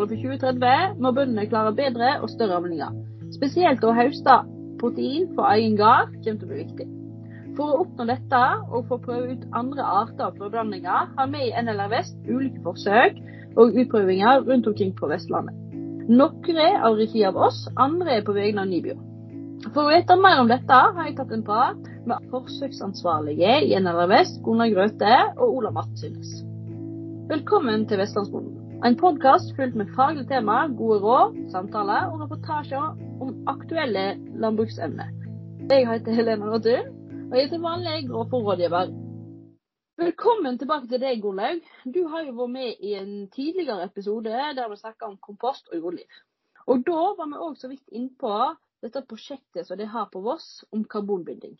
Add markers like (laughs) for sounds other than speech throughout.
Bærekraftsmålet for 2030 må bøndene klare bedre og større avlinger. Spesielt å høste protein for egen gard kommer til å bli viktig. For å oppnå dette og for å prøve ut andre arter og forblandinger, har vi i NLR Vest ulike forsøk og utprøvinger rundt omkring på Vestlandet. Noen er av regi av oss, andre er på vegne av Nibio. For å vite mer om dette har jeg tatt en prat med forsøksansvarlige i NLR Vest, Gunnar Grøthe og Ola Martinnes. Velkommen til Vestlandsbonden. En podkast fullt med faglige tema, gode råd, samtaler og reportasjer om aktuelle landbruksemner. Jeg heter Helena Rotun, og jeg er til vanlig grovfòrrådgiver. Velkommen tilbake til deg, Gunnlaug. Du har jo vært med i en tidligere episode der vi snakka om kompost og jordliv. Og da var vi òg så vidt innpå dette prosjektet som de har på Voss om karbonbinding.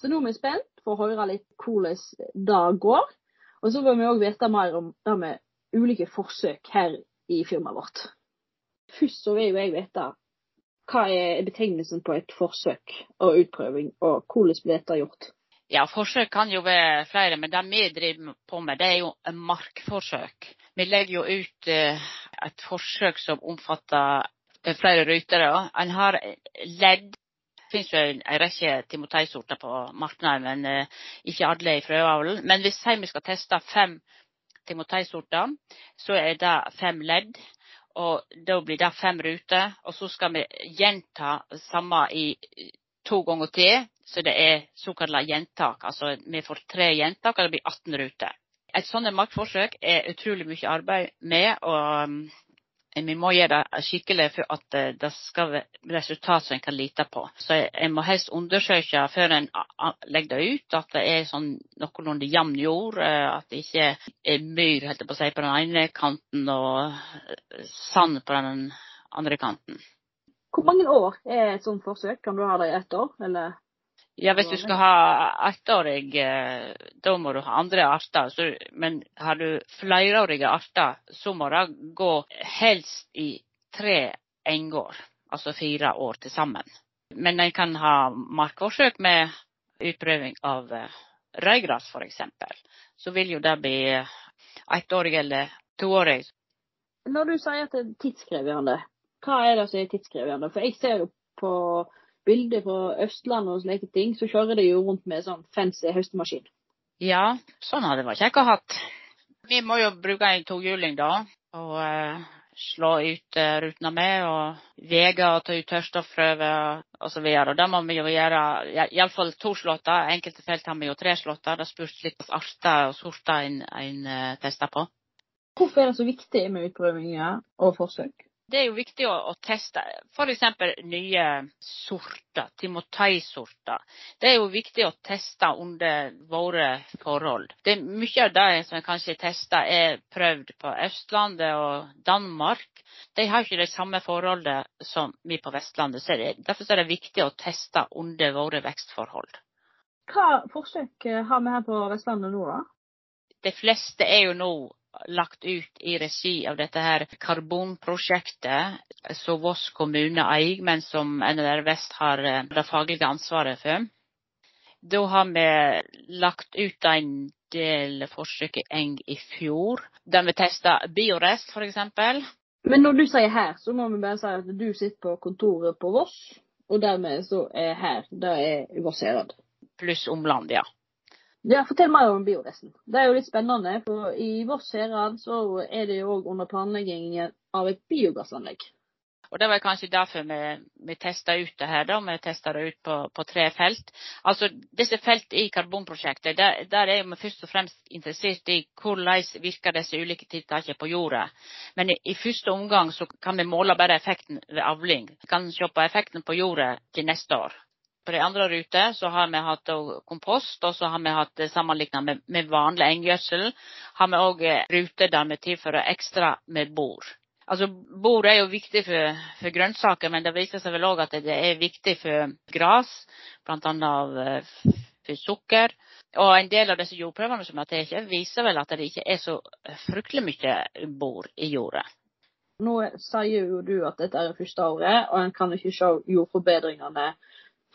Så nå er vi spent for å høre litt hvordan det går. Og så vil vi òg vite mer om det med ulike forsøk her i firmaet vårt. Først så vil jo jeg vite hva er betegnelsen på et forsøk og utprøving, og hvordan blir dette gjort? Ja, forsøk kan jo være flere, men det vi driver på med, det er jo markforsøk. Vi legger jo ut eh, et forsøk som omfatter eh, flere ruter. En har ledd. Det finnes jo en rekke timoteisorter på markedet, men eh, ikke alle i frøavlen. Men hvis vi skal teste fem timoteisorter, så er det fem ledd. Og da blir det fem ruter. Og så skal vi gjenta samme i to ganger til, så det er såkalt gjentak. Altså vi får tre gjentak, og det blir 18 ruter. Et sånt markforsøk er utrolig mye arbeid med, og vi må gjøre det skikkelig for at det skal være resultat som en kan lite på. Så en må helst undersøke før en legger det ut at det er sånn noenlunde jevn jord. At det ikke er myr helt på, si, på den ene kanten og sand på den andre kanten. Hvor mange år er et sånt forsøk? Kan du ha det i ett år, eller? Ja, hvis du skal ha ettårig, da må du ha andre arter. Så, men har du flerårige arter, så må det gå helst i tre engår. Altså fire år til sammen. Men en kan ha markforsøk med utprøving av røygras f.eks. Så vil jo det bli ettårig eller toårig. Når du sier at det er tidskrevende, hva er det som er tidskrevende? For jeg ser jo på bilder fra Østlandet og slike ting, så kjører de jo rundt med sånn fancy høstemaskin. Ja, sånn hadde vært kjekt å ha. Vi må jo bruke en tohjuling da, og uh, slå ut uh, rutene med, og veie og ta ut tørrstoffprøver osv. Det må vi jo gjøre, iallfall to slåtter. Enkelte felt har vi jo tre slåtter. Det spørs litt på arter og sorter en, en uh, tester på. Hvorfor er det så viktig med utprøvinger og forsøk? Det er jo viktig å, å teste f.eks. nye sorter, timoteisorter. Det er jo viktig å teste under våre forhold. Det er Mye av det som kanskje tester, er prøvd på Østlandet og Danmark. De har ikke det samme forholdet som vi på Vestlandet. Så det, derfor er det viktig å teste under våre vekstforhold. Hva forsøk har vi her på Vestlandet nå, da? De fleste er jo nå lagt ut i regi av dette her karbonprosjektet som Voss kommune eier, men som NLR Vest har eh, det faglige ansvaret for. Da har vi lagt ut en del forsøk i Eng i fjor, der vi testa biorest f.eks. Men når du sier her, så må vi bare si at du sitter på kontoret på Voss, og dermed så er her, det er Voss Herad. Pluss omland, ja. Ja, Fortell mer om bioresten. Det er jo litt spennende. for I Voss herad så er det jo òg under planlegging av et biogassanlegg. Og Det var kanskje derfor vi, vi testa ut det her. da, Vi testa det ut på, på, tre felt. Altså, Disse feltene i karbonprosjektet, der, der er vi først og fremst interessert i hvordan virker disse ulike tiltakene på jorda. Men i, i, første omgang så kan vi måle bare effekten ved avling. Vi kan se på effekten på jorda til neste år. På de andre ruter så har vi hatt kompost, og så har vi hatt sammenlignet med, med vanlig enggjødsel. Har vi òg eh, ruter der vi tilfører ekstra med bor. Altså, Bor er jo viktig for, for grønnsaker, men det viser seg vel òg at det er viktig for gras, bl.a. Eh, for sukker. Og en del av disse jordprøvene som jeg har viser vel at det ikke er så fryktelig mye bor i jorda. Nå sier jo du at dette er første året, og en kan ikke se jordforbedringene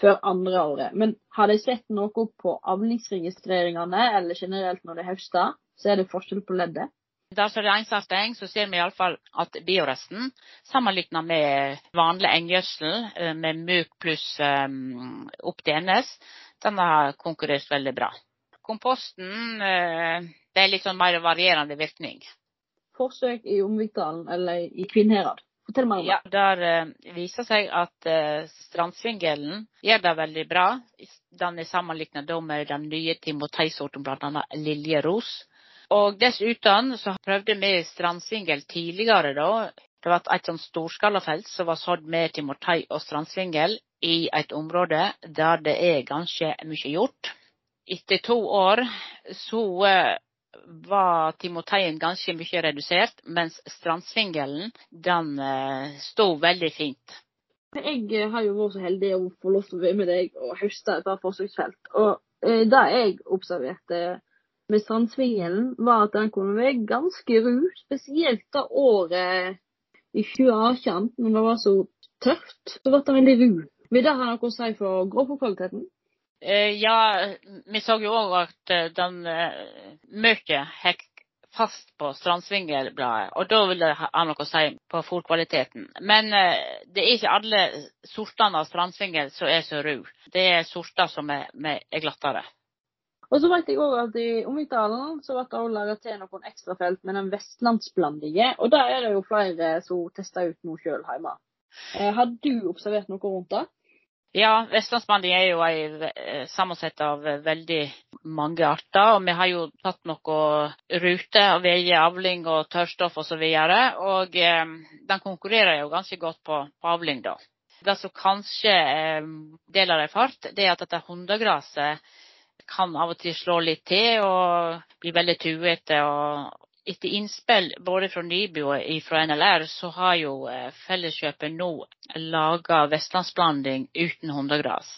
før andre året. Men har de sett noe på avlingsregistreringene, eller generelt når de høster, så er det forskjell på leddet? Dersom det er engsavsteng, så ser vi iallfall at bioresten, sammenlignet med vanlig enggjødsel eh, med MUK pluss um, opp til NS, den har konkurrert veldig bra. Komposten uh, det er litt sånn mer varierende virkning. Forsøk i Omvikdalen eller i Kvinnherad. Fortell meg om det. Ja, Der uh, viser seg at uh, strandsvingelen gjør det veldig bra. Den er sammenlignet med den nye timoteisorten, bl.a. liljeros. Og dessuten så prøvde vi strandsvingel tidligere da. Det var et sånt storskalafelt som var sådd med timotei og strandsvingel i et område der det er ganske mye gjort. Etter to år så uh, var timoteien ganske mye redusert, mens strandsvingelen den uh, sto veldig fint. Jeg har jo vært så heldig å få lov til å være med deg og høste et forsøksfelt. Og uh, det jeg observerte med strandsvingelen, var at den kunne være ganske ru. Spesielt da året i 2018, når det var så tørt, så ble den veldig ru. Vil det ha noe å si for grovfòrkvaliteten? Eh, ja, vi så jo òg at eh, den eh, møket hekk fast på strandsvingelbladet, og da vil det ha noe å si på fòrkvaliteten. Men det er ikke alle sortene av strandsvingel som er så ru. Det er sorter som er, er glattere. Og så vet jeg òg at i Omvikdalen så ble det også laga til noen ekstrafelt med den vestlandsblandige, og der er det jo flere som tester ut noe sjøl hjemme. Har du observert noe rundt det? Ja, vestlandsbanding er jo ei eh, av veldig mange arter. Og vi har jo tatt noen ruter og veier avling og tørrstoff osv. Og, og eh, konkurrerer jo ganske godt på, på avling, da. Det som kanskje eh, deler ei fart, det er at dette hundegraset kan av og til slå litt til og bli veldig tuete. og etter innspill både fra Nyby og fra NLR, så har jo eh, Felleskjøpet nå laga vestlandsblanding uten hundegras.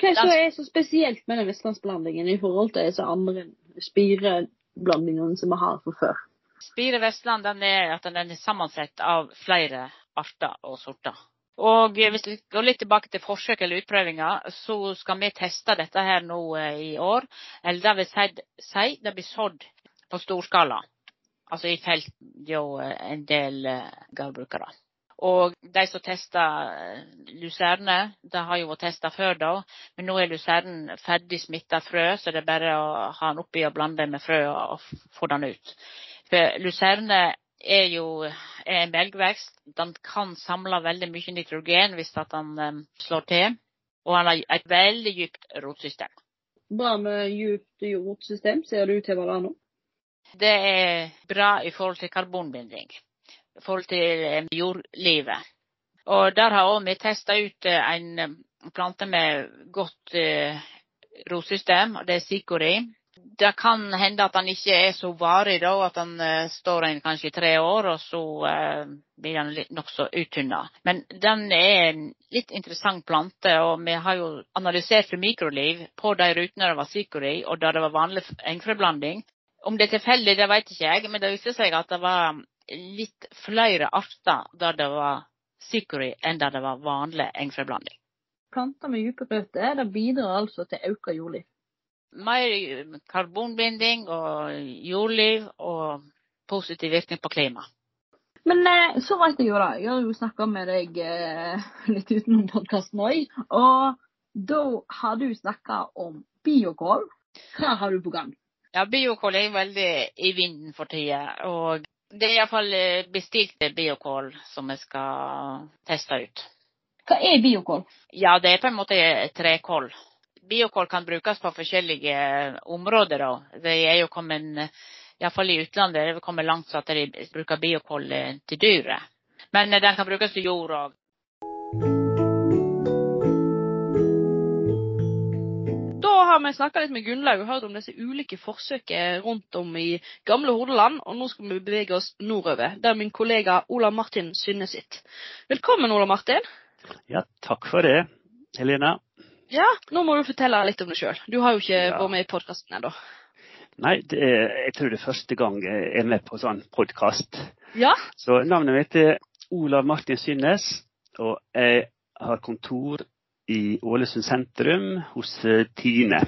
Hva er så, så spesielt med den vestlandsblandingen i forhold til disse andre spireblandingene som vi har fra før? Spire Vestland den er at den er sammensett av flere arter og sorter. Og hvis vi går litt tilbake til forsøk eller utprøvinger, så skal vi teste dette her nå eh, i år. Eller det vil si, det blir sådd på storskala altså i felt jo en del eh, gårdbrukere. Og de som tester eh, luserne, det har jo vært testa før da, men nå er luseren ferdig smitta frø, så det er bare å ha den oppi og blande med frø og få den ut. For luserne er jo er en belgvekst. Den kan samle veldig mye nitrogen hvis at den um, slår til. Og han har et veldig dypt rotsystem. Bra med dypt rotsystem, ser det ut til å være nå. Det er bra i forhold til karbonbinding. I forhold til eh, jordlivet. Og der har vi testa ut eh, en eh, plante med godt rotsystem, og det er sikori. Det kan hende at den ikke er så varig da, at den står en kanskje i tre år, og så blir den nokså uttynna. Men den er en litt interessant plante, og vi har jo analysert for mikroliv på de rutene det var sikori, og der det var vanlig engfrøblanding. Om det er tilfeldig, det vet ikke jeg, men det viste seg at det var litt flere arter der det var sikori enn der det var vanlig engfreblanding. Planter med dype røtter det bidrar altså til økt jordliv? Mer karbonbinding og jordliv og positiv virkning på klimaet. Men eh, så vet jeg jo da, jeg har jo snakka med deg eh, (laughs) litt utenom podkasten òg, og da har du snakka om biokål. Hva har du på gang? Ja, biokål er veldig i vinden for tida. Og det er iallfall eh, bestilt biokål som vi skal teste ut. Hva er biokål? Ja, det er på en måte trekål. Biokål kan brukes på forskjellige områder. da. Det er jo kommet, iallfall i utlandet, det er kommet langt så at de bruker biokål eh, til dyret. Men den kan brukes til jord òg. Har vi snakka litt med Gunnlaug og hørt om disse ulike forsøkene rundt om i gamle Hordaland. Og nå skal vi bevege oss nordover, der min kollega Ola Martin Synne sitt. Velkommen, Ola Martin. Ja, takk for det, Helena. Ja, nå må du fortelle litt om deg sjøl. Du har jo ikke ja. vært med i podkasten ennå. Nei, er, jeg tror det er første gang jeg er med på sånn podkast. Ja. Så navnet mitt er Olav Martin Synnes, og jeg har kontor i Ålesund sentrum hos eh, Tine.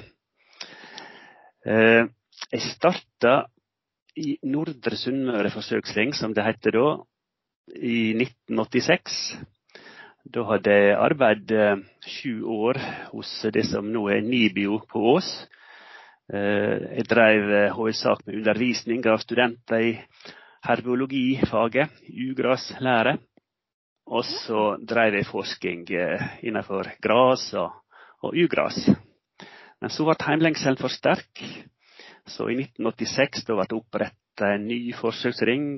Eh, jeg starta i Nordre Sunnmøre forsøksring, som det heter da, i 1986. Da hadde jeg arbeidet sju år hos det som nå er Nibio på Ås. Jeg drev hovedsak med undervisning av studenter i herbiologifaget, ugraslære. Og så drev jeg forsking innenfor gras og, og ugras. Men så ble heimlengselen for sterk. Så i 1986 da ble det oppretta en ny forsøksring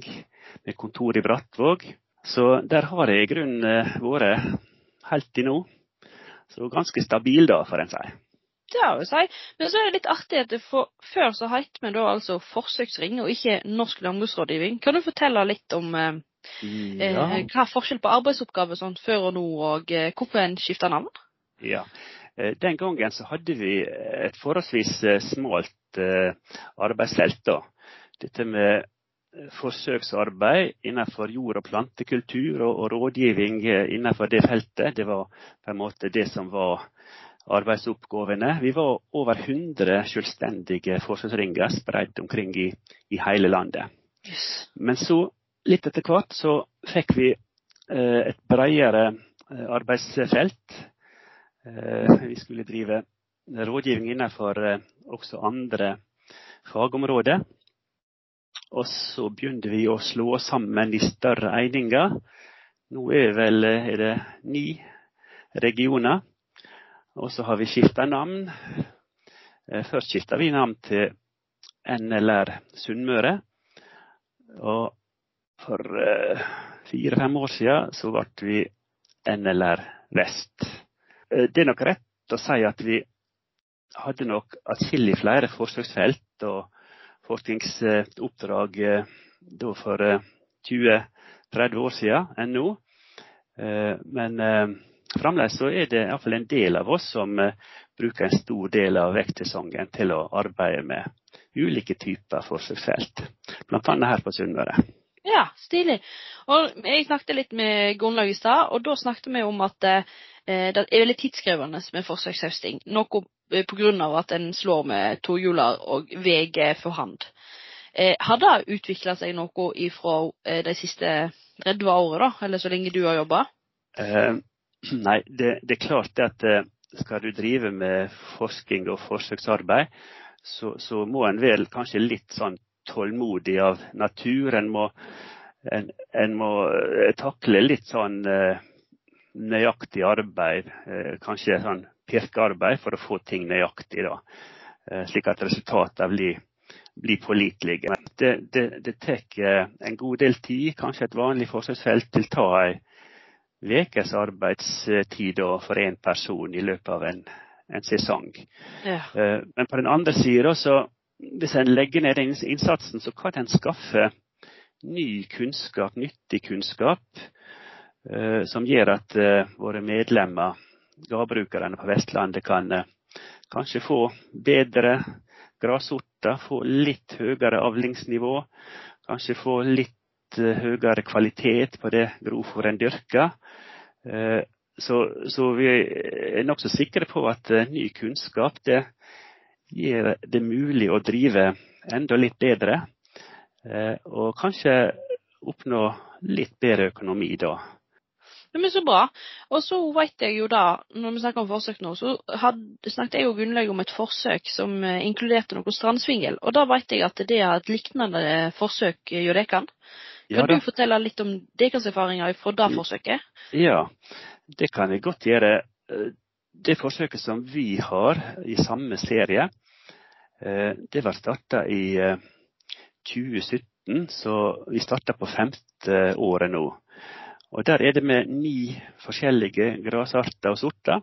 med kontor i Brattvåg. Så der har jeg i grunnen vært helt til nå. Så ganske stabil, da, får en si. Det har jeg si. Men så er det litt artig at for, før så het vi da altså forsøksring og ikke Norsk landbruksrådgivning. Kan du fortelle litt om eh, ja. eh, hva er forskjell på arbeidsoppgaver sånn før og nå, og eh, hvorfor en skifter navn? Ja. Eh, den gangen så hadde vi et forholdsvis smalt arbeidsfelt. da. Dette med forsøksarbeid innenfor jord- og plantekultur og, og rådgivning innenfor det feltet, det var på en måte det som var arbeidsoppgavene. Vi var over 100 selvstendige forsøksringer spredt omkring i, i hele landet. Yes. Men så, litt etter hvert, så fikk vi eh, et bredere eh, arbeidsfelt. Eh, vi skulle drive rådgivning innenfor også andre fagområder. Og så begynte vi å slå sammen i større eininger. Nå er vel er det ni regioner. Og så har vi skifta navn. Først skifta vi navn til NLR Sunnmøre. Og for fire-fem år siden så ble vi NLR Vest. Det er nok rett å si at vi hadde nok atskillig flere forsøksfelt og forskningsoppdrag da for 20-30 år siden enn nå. Men fremdeles så er det iallfall en del av oss som bruker en stor del av vektsesongen til å arbeide med ulike typer forsøksfelt, bl.a. her på Sunnmøre. Ja, stilig. Og jeg snakket litt med Gunnlaug i stad, og da snakket vi om at eh, det er veldig tidskrevende med forsøkshøsting. Noe pga. at en slår med tohjuler og VG for hand. Eh, har det utvikla seg noe ifra eh, de siste 30 årene, da? Eller så lenge du har jobba? Eh, (clears throat) nei, det, det, er klart at eh, skal du drive med forskning og forsøksarbeid, så, så må en vel kanskje litt sånn tålmodig av natur. En må, en, en må eh, takle litt sånn eh, nøyaktig arbeid, eh, kanskje sånn pirkearbeid, for å få ting nøyaktig. da, Slik at resultatene blir, blir pålitelige. Det, det, det tar en god del tid. Kanskje et vanlig forsøksfelt vil ta ei ukes arbeidstid for én person i løpet av en, en sesong. Ja. Men på den andre sida så hvis en legger ned den innsatsen, så kan en skaffe ny kunnskap, nyttig kunnskap, eh, som gjør at eh, våre medlemmer, gårdbrukerne på Vestlandet, kan eh, kanskje få bedre grassorter, få litt høyere avlingsnivå, kanskje få litt høyere kvalitet på det grovfòret en dyrker. Så, så, vi er nokså sikre på at ny kunnskap det gjør det mulig å drive enda litt bedre. Eh, og kanskje oppnå litt bedre økonomi da. Ja, men Så bra. Og så vet jeg jo da, når vi snakker om forsøk nå, så had, snakket jeg og Gunnlaug om et forsøk som eh, inkluderte noe strandsvingel. Og da vet jeg at det er et lignende forsøk gjør dere. Kan ja, du fortelle litt om deres erfaringer fra det forsøket? Ja, det kan jeg godt gjøre. Det forsøket som vi har i samme serie, eh, det var starta i 2017, eh, så vi starter på femte året nå. Og Der er det med ni forskjellige grasarter og sorter.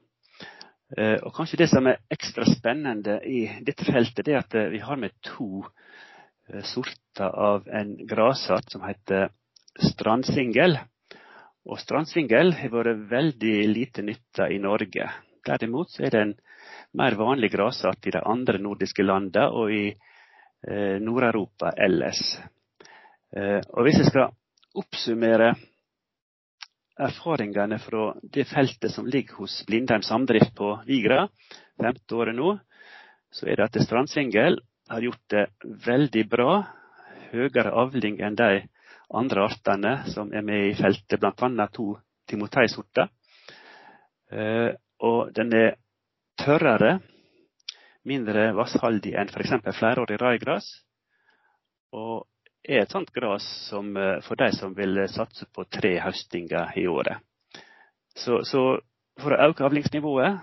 Eh, og kanskje det som er ekstra spennende i dette feltet, det er at vi har med to sorter av en grasart som heter strandsingel. Og strandsingel har vært veldig lite nytta i Norge. Derimot er det en mer vanlig grasart i de andre nordiske landene og i eh, Nord-Europa ellers. Eh, og Hvis jeg skal oppsummere erfaringene fra det feltet som ligger hos Blindheim samdrift på Vigra, femte året nå, så er det at strandsingel har gjort det veldig bra. høyere avling enn de andre artene som er med i feltet, bl.a. to timoteisorter. Eh, og den er tørrere, mindre vasshaldig enn f.eks. flerårig raigras. Og er et sånt gras som, eh, for de som vil satse på tre høstinger i året. Så, så for å øke avlingsnivået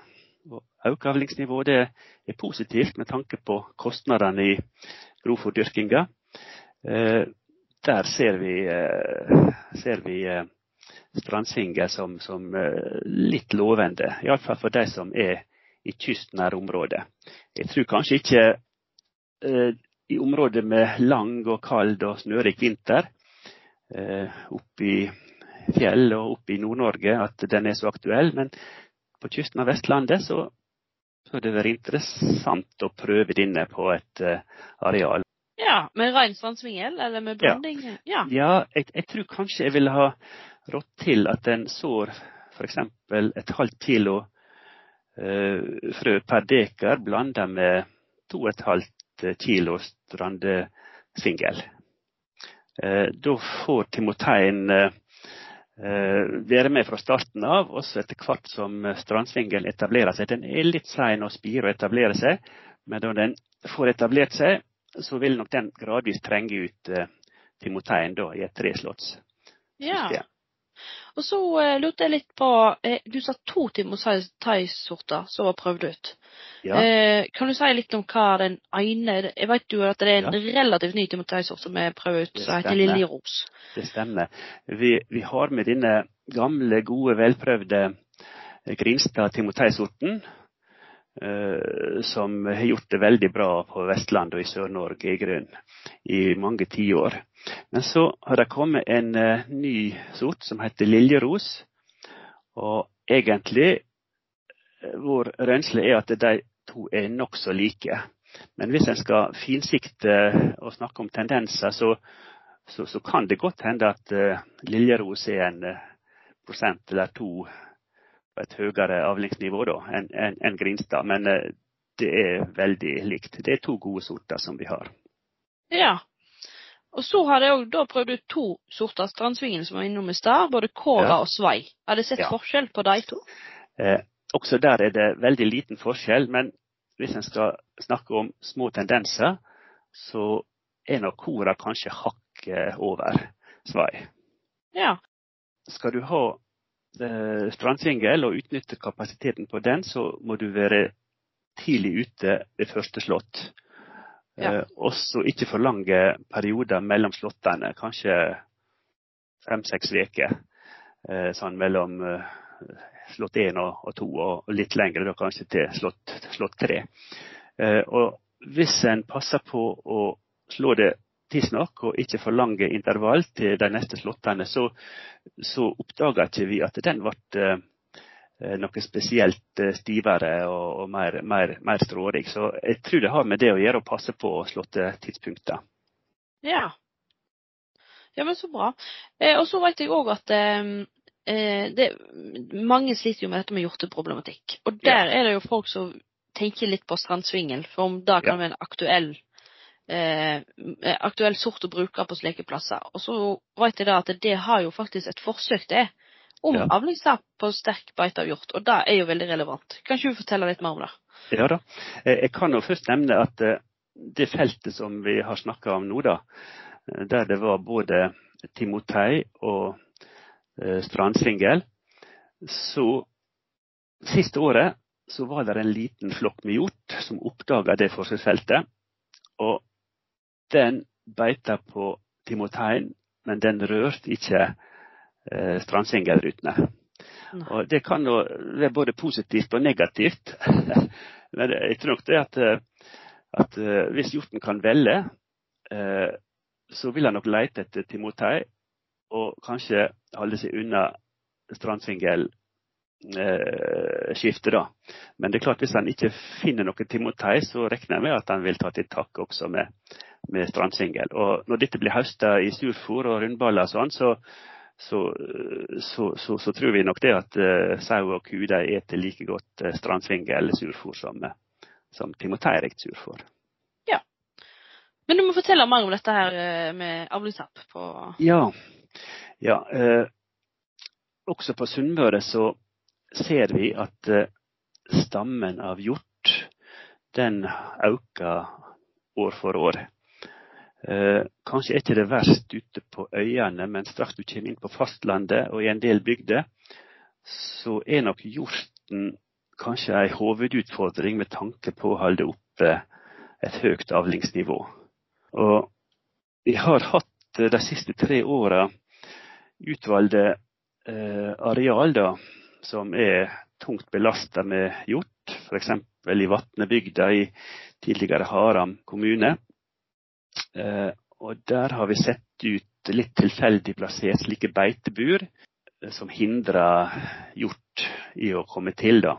og øke avlingsnivået det er positivt med tanke på kostnadene i grovfòrdyrkinga. Eh, der ser vi, eh, ser vi strandsingel som, som eh, litt lovende. Iallfall for de som er i kystnære områder. Jeg tror kanskje ikke eh, i områder med lang og kald og snørik vinter, eh, i fjell og oppe i Nord-Norge, at den er så aktuell. Men på kysten av Vestlandet så, så har det vært interessant å prøve denne på et uh, areal. Ja, Med Reinstrandsvingel eller med blanding? Ja, ja jeg, jeg, tror kanskje jeg ville ha rått til at en sår f.eks. et halvt kilo eh, frø per dekar blanda med to og et halvt kilo strandsvingel. Eh, da får timoteien uh, Eh, være med fra starten av, også etter hvert som strandsvingelen etablerer seg. Den er litt sein å spire og etablere seg, men når den får etablert seg, så vil nok den gradvis trenge ut eh, timoteien da, i et treslåttssystem. Ja. Og så uh, lurte jeg litt på eh, Du sa to timotei-sorter som var prøvd ut. Ja. Eh, kan du si litt om hva den ene Jeg vet jo at det er en Ja. relativt ny timotei-sort som er prøvd ut, som heter. Liljeros. Det stemmer. Vi, vi har med denne gamle, gode, velprøvde eh, Grinstad timoteisorten, eh, som har gjort det veldig bra på Vestlandet og i Sør-Norge i grunn i mange tiår. Men så har det kommet en eh, ny sort som heter Liljeros. Og egentlig eh, vår rønsle er at de to er nokså like. Men hvis en skal finsikte og snakke om tendenser, så, så, så kan det godt hende at Liljeros er en prosent eller to et høyere avlingsnivå da, enn en, en Grinstad. Men uh, det er veldig likt. Det er to gode sorter som vi har. Ja. Og så har jeg òg prøvd ut to sorter strandsvingen som var innom i stad, både Kåra Ja. og Svei. Har dere sett Ja. forskjell på de to? Eh, også der er det veldig liten forskjell, men hvis en skal snakke om små tendenser, så er nok Kora kanskje hakket over Svei. Ja. Skal du ha eh, strandsvingel og utnytte kapasiteten på den, så må du være tidlig ute ved første slått. Ja. Eh, også ikke for lange perioder mellom slåttene, kanskje fem-seks uker. Eh, sånn mellom slått én og, og to, og, og litt lengre da kanskje til slått, slått tre. Eh, og hvis en passer på å slå det tidsnok og ikke for lange intervall til de neste slåttene, så, så oppdaga ikke vi at den ble eh, noe spesielt eh, stivere og, og mer, mer, mer strårig. Så jeg tror det har med det å gjøre å passe på slåttetidspunkter. Ja. Ja, men så bra. Eh, og så vet jeg òg at eh, det, mange sliter jo med dette med hjorteproblematikk. Og der er det jo folk som tenker litt på strandsvingel, for om det kan Ja. være en aktuell eh, aktuell sort å bruke på slike plasser. Og så vet jeg da at det har jo faktisk et forsøk det om Ja. avlingstap på sterk beite av hjort, og det er jo veldig relevant. Kan ikke du fortelle litt mer om det? Ja da. Eh, Jeg kan jo først nevne at eh, det feltet som vi har snakka om nå, da, eh, der det var både timotei og strandsvingel, så siste året så var det en liten flokk med hjort som oppdaga det forsøksfeltet. Og den beita på timoteien, men den rørte ikke eh, strandsengelrutene. Og det kan jo være både positivt og negativt. (laughs) Men jeg tror nok det at, eh, at eh, hvis hjorten kan velge, eh, så vil han nok lete etter timotei, og kanskje holde seg unna strandsvingelskiftet, da. Men det er klart hvis han ikke finner noe timotei, så regner jeg med at han vil ta til takke også med, med strandsvingel. Og når dette blir høsta i surfòr og rundballer og sånn, så så, så, så, tror vi nok det at uh, sau og ku de eter like godt uh, strandsvingel eller surfôr som, uh, som timoteirikt surfôr. Men du må fortelle mer om dette her eh, med avlingstapp på Ja. ja eh, også på Sunnmøre så ser vi at eh, stammen av hjort den øker år for år. Eh, kanskje er ikke det verst ute på øyene, men straks du kommer inn på fastlandet og i en del bygder, så er nok hjorten kanskje en hovedutfordring med tanke på å holde oppe et høyt avlingsnivå. Og vi har hatt de siste tre åra utvalgte eh, areal da, som er tungt belasta med hjort, f.eks. i Vatnebygda i tidligere Haram kommune. Eh, og der har vi sett ut litt tilfeldig plassert slike beitebur eh, som hindrer hjort i å komme til. da.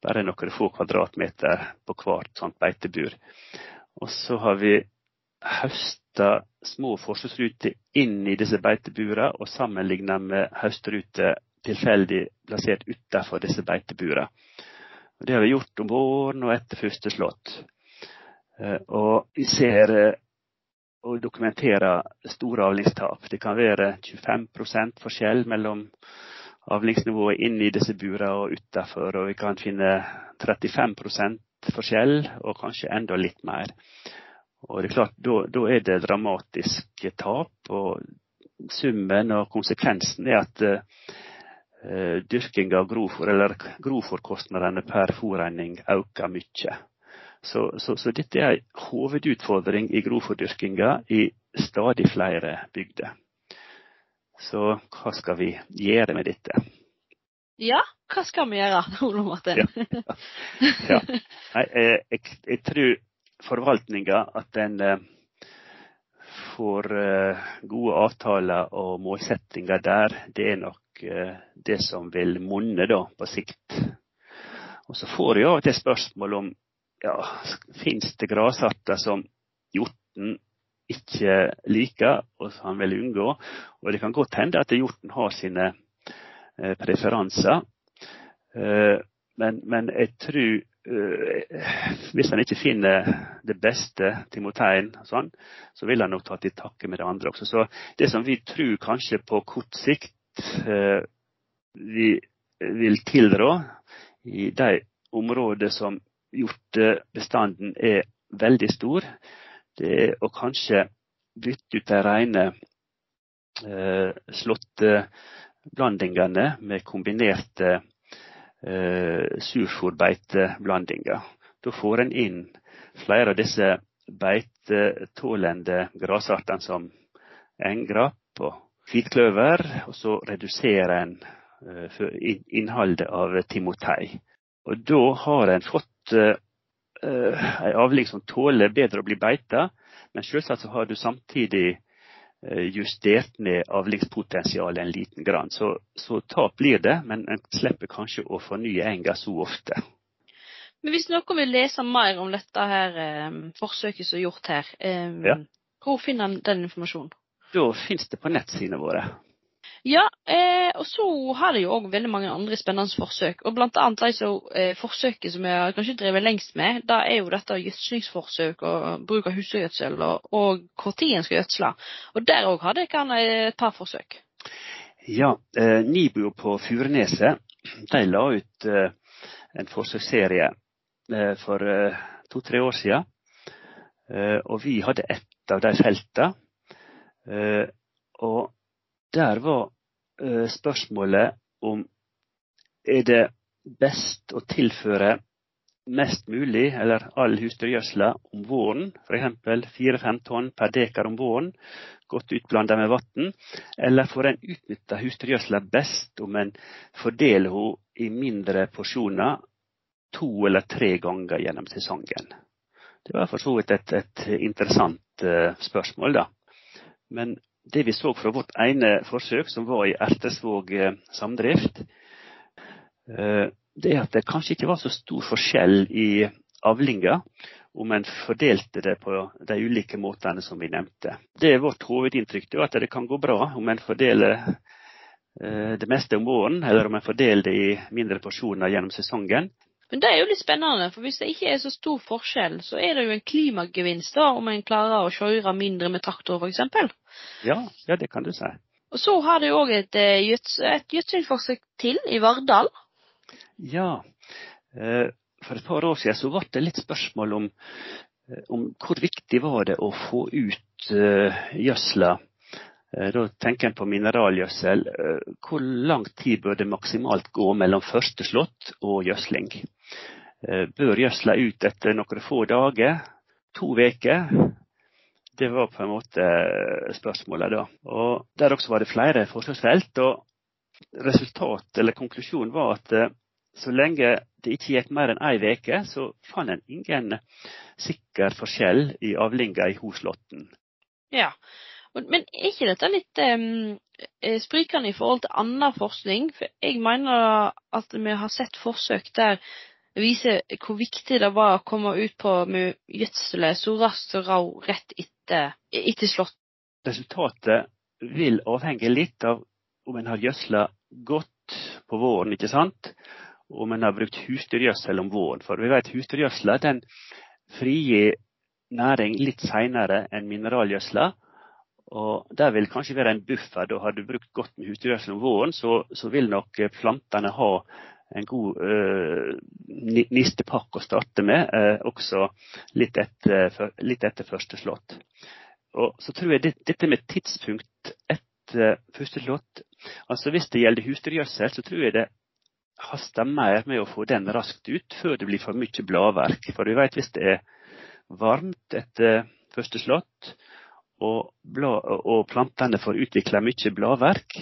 Bare noen få kvadratmeter på hvert sånt beitebur. Og så har vi høsta små forsøksruter inn i disse beiteburene og sammenligna med høstruter tilfeldig plassert utenfor disse beiteburene. Det har vi gjort om våren og etter første slått. Eh, og vi ser å dokumentere store avlingstap. Det kan være 25 forskjell mellom avlingsnivået inne i disse burene og utenfor. Og vi kan finne 35% forskjell, og kanskje enda litt mer. Og det er klart, Da er det dramatiske tap. og Summen og konsekvensen er at uh, dyrking av grovfòr, eller grovfòrkostnadene per fòrregning øker mye. Så, så, så, dette er en hovedutfordring i grovfòrdyrkinga i stadig flere bygder. Så hva skal vi gjøre med dette? Ja, hva skal vi gjøre, (laughs) Ole Martin? ja. ja. Nei, jeg, jeg, tror forvaltninga at den eh, får eh, gode avtaler og målsettinger der, det er nok eh, det som vil monne da, på sikt. Og så får jeg av og til spørsmål om ja, finnes det grasarter som hjorten ikke liker, og som han vil unngå. Og det kan godt hende at hjorten har sine eh, preferanser. Eh, men, men, jeg tror eh, hvis han ikke finner det beste timoteien, sånn, så vil han nok ta til takke med det andre også. Så det som vi tror kanskje på kort sikt eh, vi vil tilrå i de områder som hjortebestanden er veldig stor. Det er å kanskje bytte ut de rene eh, slåtteblandingene med kombinerte eh, surfòrbeiteblandinger. Da får en inn flere av disse beitetålende grasartene som engrapp og hvitkløver, og så reduserer en eh, innholdet av timotei. Og da har en fått uh, ei avling som tåler bedre å bli beita, men selvsagt så har du samtidig uh, justert ned avlingspotensialet en liten grann. Så, så tap blir det, men en slipper kanskje å fornye enga så ofte. Men hvis noen vil lese mer om dette her forsøket som er gjort her, ja. hvor finner en den informasjonen? Da finnes det på nettsidene våre. Ja, eh, og så har det jo òg veldig mange andre spennende forsøk. Og blant annet altså, eh, forsøket som jeg kanskje drevet lengst med, da er jo dette gjødslingsforsøk og bruk av husdyrgjødsel og, og tid en skal gjødsle. Og der òg hadde jeg et par forsøk. Ja, eh, Nibu på Furuneset de la ut eh, en forsøksserie eh, for eh, to-tre år siden. og vi hadde ett av de feltene. og der var uh, spørsmålet om er det best å tilføre mest mulig, eller all husdyrgjødsla om våren, f.eks. fire-fem tonn per dekar om våren, godt utblanda med vann, eller får en utnytta husdyrgjødsla best om en fordeler henne i mindre porsjoner to eller tre ganger gjennom sesongen? Det var for så vidt et, et interessant uh, spørsmål, da. Men det vi så fra vårt ene forsøk, som var i Ertesvåg eh, samdrift, eh, det er at det kanskje ikke var så stor forskjell i avlinga om en fordelte det på de ulike måtene som vi nevnte. Det er vårt hovedinntrykk, at det kan gå bra om en fordeler eh, det meste om våren, eller om en fordeler det i mindre porsjoner gjennom sesongen. Men det er jo litt spennende, for hvis det ikke er så stor forskjell, så er det jo en klimagevinst da, om en klarer å kjøre mindre med traktor f.eks. Ja, ja, det kan du si. Og så har du òg et, eh, et gjødslingsforsøk til i Vardal. Ja. eh, For et par år siden så ble det litt spørsmål om, eh, om hvor viktig var det å få ut gjødsla. Da tenker en på mineralgjødsel. Hvor lang tid bør det maksimalt gå mellom første slått og gjødsling? Eh, Bør gjødsle ut etter noen få dager? To uker? Det var på en måte eh, spørsmålet da. Og Der også var det flere forsøksfelt. og Resultatet, eller konklusjonen var at eh, så lenge det ikke gikk mer enn ei uke, så fant en ingen sikker forskjell i avlinga i hoslåtten. Ja. Men er ikke dette litt eh, sprikende i forhold til annen forskning? For jeg mener at vi har sett forsøk der viser hvor viktig det var å komme ut på med gjødselet så raskt og råd rett etter, etter slått. Resultatet vil avhenge litt av om en har gjødsla godt på våren, ikke sant? Om en har brukt husdyrgjødsel om våren. For vi vet husdyrgjødsla den frigir næring litt seinere enn mineralgjødsla. Og der vil kanskje være en buffer. Da har du brukt godt med husdyrgjødsel om våren, så, så vil nok plantene ha en god uh, ni- nistepakke å starte med, uh, også litt etter, for- litt etter første slått. Og så tror jeg det, dette med tidspunkt etter første slått altså Hvis det gjelder husdyrgjødsel, så tror jeg det haster mer med å få den raskt ut før det blir for mye bladverk. For vi vet hvis det er varmt etter første slått, og, blad, og plantene får utvikla mye bladverk,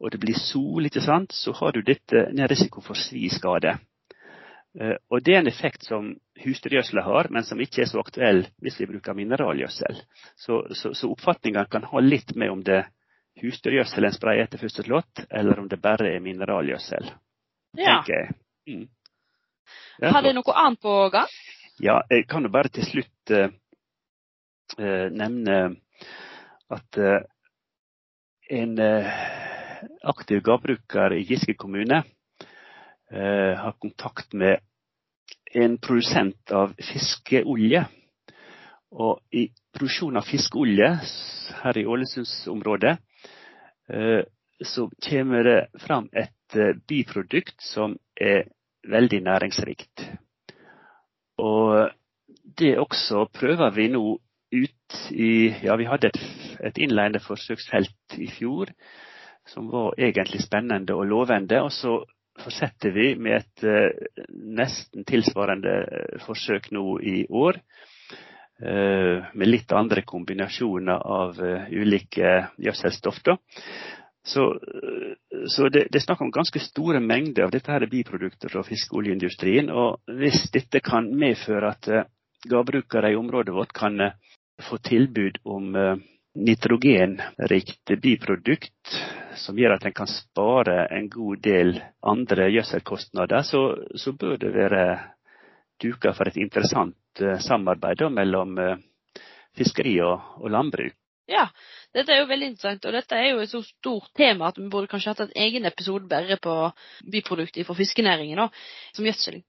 og det blir sol, ikke sant, så har du dette, en risiko for sviskade. Eh, Og det er en effekt som husdyrgjødsel har, men som ikke er så aktuell hvis vi bruker mineralgjødsel. Så, så, så oppfatningene kan ha litt med om det er husdyrgjødsel en sprayer etter første slått, eller om det bare er mineralgjødsel, Ja. tenker jeg. Mm. Har du noe annet på gang? Ja, jeg kan jo bare til slutt eh, eh, nevne at eh, en eh, aktiv gårdbruker i Giske kommune eh, har kontakt med en produsent av fiskeolje. Og i produksjon av fiskeolje her i Ålesundsområdet så kommer det fram et biprodukt som er veldig næringsrikt. Og det også prøver vi nå ut i Ja, vi hadde et, et innledende forsøksfelt i fjor som var egentlig spennende og lovende. Og så fortsetter vi med et eh, nesten tilsvarende eh, forsøk nå i år. eh, med litt andre kombinasjoner av eh, ulike gjødselstoff. Så, så det, det er snakk om ganske store mengder av dette her er biprodukter fra fiskeoljeindustrien. Og hvis dette kan medføre at gårdbrukere i området vårt kan få tilbud om eh, nitrogenrikt biprodukt som gjør at en kan spare en god del andre gjødselkostnader, så, så bør det være duka for et interessant eh, samarbeid da, mellom eh, fiskeri og, og landbruk. Ja, dette er jo veldig interessant, og dette er jo et så stort tema at vi burde kanskje hatt en egen episode bare på biprodukter fra fiskenæringen, da, som gjødsel.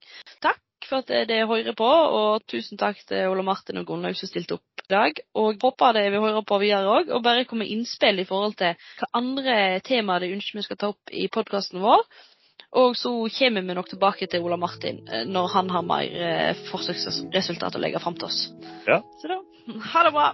Takk for at dere hører på, og tusen takk til Ole Martin og Gunnlaug som stilte opp i dag. Og håper dere vil høre på videre òg, og bare komme med innspill i forhold til hva andre temaer dere ønsker vi skal ta opp i podkasten vår. Og så kommer vi nok tilbake til Ola Martin eh, når han har mer eh, forsøksresultat å legge fram til oss. Ja. Så da, ha det bra.